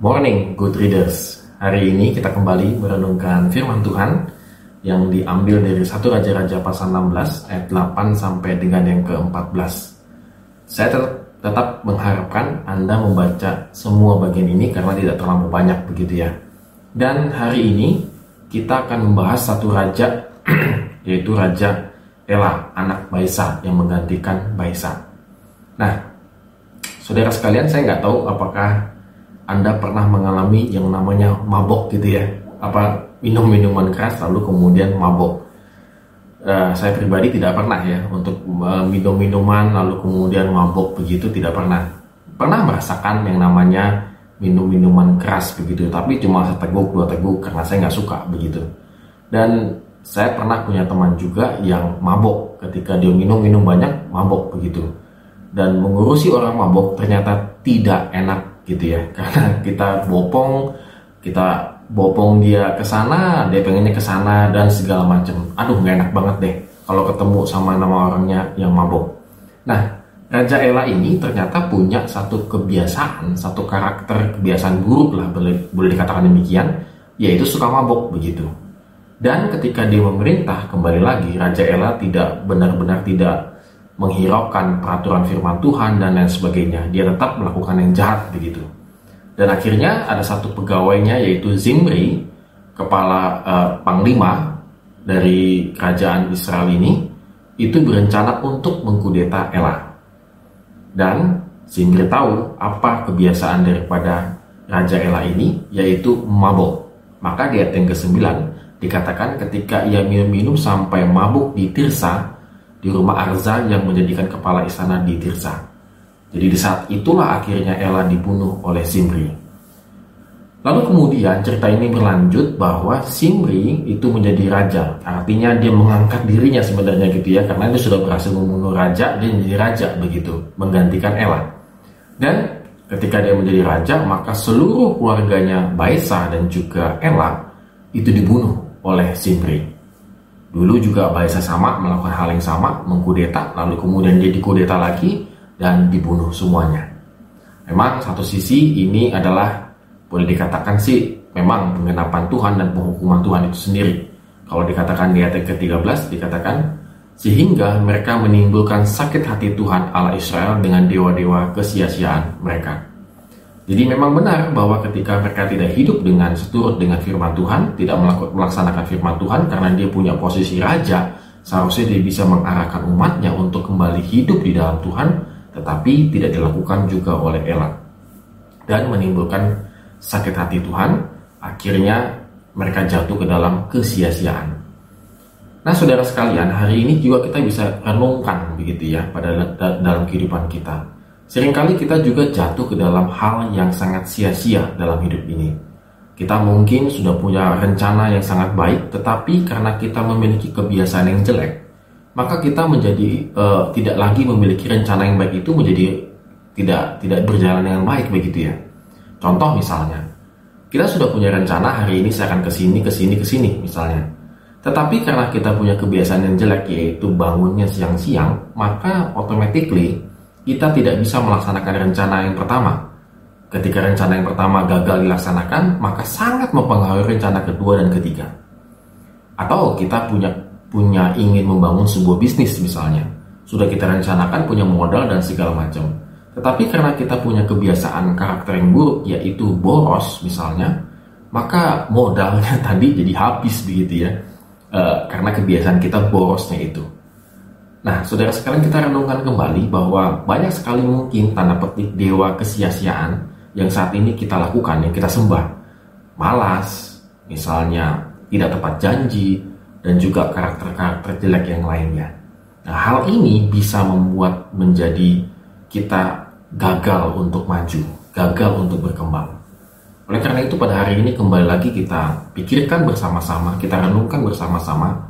Morning Good Readers. Hari ini kita kembali merenungkan firman Tuhan yang diambil dari satu Raja-Raja pasal 16 ayat 8 sampai dengan yang ke-14. Saya tetap, tetap mengharapkan Anda membaca semua bagian ini karena tidak terlalu banyak begitu ya. Dan hari ini kita akan membahas satu raja yaitu Raja Ela, anak Baisa yang menggantikan Baisa. Nah, saudara sekalian saya nggak tahu apakah anda pernah mengalami yang namanya mabok gitu ya? Apa minum minuman keras lalu kemudian mabok? Uh, saya pribadi tidak pernah ya untuk uh, minum minuman lalu kemudian mabok begitu tidak pernah. Pernah merasakan yang namanya minum minuman keras begitu tapi cuma seteguk dua teguk karena saya nggak suka begitu. Dan saya pernah punya teman juga yang mabok. Ketika dia minum minum banyak mabok begitu. Dan mengurusi orang mabok ternyata tidak enak gitu ya. Karena kita bopong kita bopong dia ke sana dia pengennya ke sana dan segala macam aduh nggak enak banget deh kalau ketemu sama nama orangnya yang mabok. Nah Raja Ella ini ternyata punya satu kebiasaan satu karakter kebiasaan buruk lah boleh, boleh dikatakan demikian yaitu suka mabok begitu. Dan ketika dia memerintah kembali lagi Raja Ella tidak benar-benar tidak menghiraukan peraturan firman Tuhan dan lain sebagainya. Dia tetap melakukan yang jahat begitu. Dan akhirnya ada satu pegawainya yaitu Zimri, kepala uh, panglima dari kerajaan Israel ini, itu berencana untuk mengkudeta Ela. Dan Zimri tahu apa kebiasaan daripada Raja Ela ini, yaitu mabuk. Maka di ayat yang ke-9 dikatakan ketika ia minum-minum sampai mabuk di Tirsa, di rumah Arza yang menjadikan kepala istana di Tirsa. Jadi di saat itulah akhirnya Ella dibunuh oleh Simri. Lalu kemudian cerita ini berlanjut bahwa Simri itu menjadi raja. Artinya dia mengangkat dirinya sebenarnya gitu ya. Karena dia sudah berhasil membunuh raja, dia menjadi raja begitu. Menggantikan Ella. Dan ketika dia menjadi raja, maka seluruh keluarganya Baisa dan juga Ella itu dibunuh oleh Simri. Dulu juga Baisa sama melakukan hal yang sama, mengkudeta, lalu kemudian dia dikudeta lagi dan dibunuh semuanya. Memang satu sisi ini adalah boleh dikatakan sih memang pengenapan Tuhan dan penghukuman Tuhan itu sendiri. Kalau dikatakan di ayat ke-13 dikatakan sehingga mereka menimbulkan sakit hati Tuhan Allah Israel dengan dewa-dewa kesia-siaan mereka. Jadi memang benar bahwa ketika mereka tidak hidup dengan seturut dengan firman Tuhan, tidak melaksanakan firman Tuhan karena dia punya posisi raja, seharusnya dia bisa mengarahkan umatnya untuk kembali hidup di dalam Tuhan, tetapi tidak dilakukan juga oleh Elat. Dan menimbulkan sakit hati Tuhan, akhirnya mereka jatuh ke dalam kesia-siaan. Nah, saudara sekalian, hari ini juga kita bisa renungkan begitu ya pada dalam kehidupan kita Seringkali kita juga jatuh ke dalam hal yang sangat sia-sia dalam hidup ini. Kita mungkin sudah punya rencana yang sangat baik, tetapi karena kita memiliki kebiasaan yang jelek, maka kita menjadi uh, tidak lagi memiliki rencana yang baik itu menjadi tidak tidak berjalan dengan baik begitu ya. Contoh misalnya, kita sudah punya rencana hari ini saya akan ke sini, ke sini, ke sini misalnya. Tetapi karena kita punya kebiasaan yang jelek yaitu bangunnya siang-siang, maka automatically kita tidak bisa melaksanakan rencana yang pertama. Ketika rencana yang pertama gagal dilaksanakan, maka sangat mempengaruhi rencana kedua dan ketiga. Atau kita punya punya ingin membangun sebuah bisnis misalnya. Sudah kita rencanakan punya modal dan segala macam. Tetapi karena kita punya kebiasaan karakter yang buruk yaitu boros misalnya, maka modalnya tadi jadi habis begitu ya. E, karena kebiasaan kita borosnya itu. Nah, saudara sekalian kita renungkan kembali bahwa banyak sekali mungkin tanda petik dewa kesia-siaan yang saat ini kita lakukan, yang kita sembah. Malas, misalnya tidak tepat janji, dan juga karakter-karakter jelek yang lainnya. Nah, hal ini bisa membuat menjadi kita gagal untuk maju, gagal untuk berkembang. Oleh karena itu pada hari ini kembali lagi kita pikirkan bersama-sama, kita renungkan bersama-sama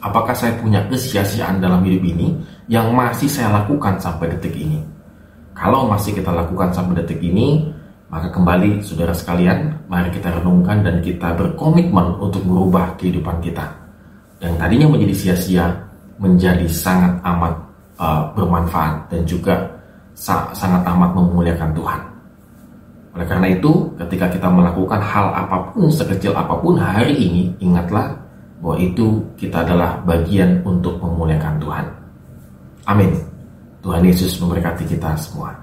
apakah saya punya kesia-siaan dalam hidup ini yang masih saya lakukan sampai detik ini. Kalau masih kita lakukan sampai detik ini, maka kembali saudara sekalian, mari kita renungkan dan kita berkomitmen untuk merubah kehidupan kita. Yang tadinya menjadi sia-sia, menjadi sangat amat uh, bermanfaat dan juga sa sangat amat memuliakan Tuhan. Oleh karena itu, ketika kita melakukan hal apa pun, sekecil apa pun hari ini, ingatlah bahwa itu kita adalah bagian untuk memuliakan Tuhan. Amin. Tuhan Yesus memberkati kita semua.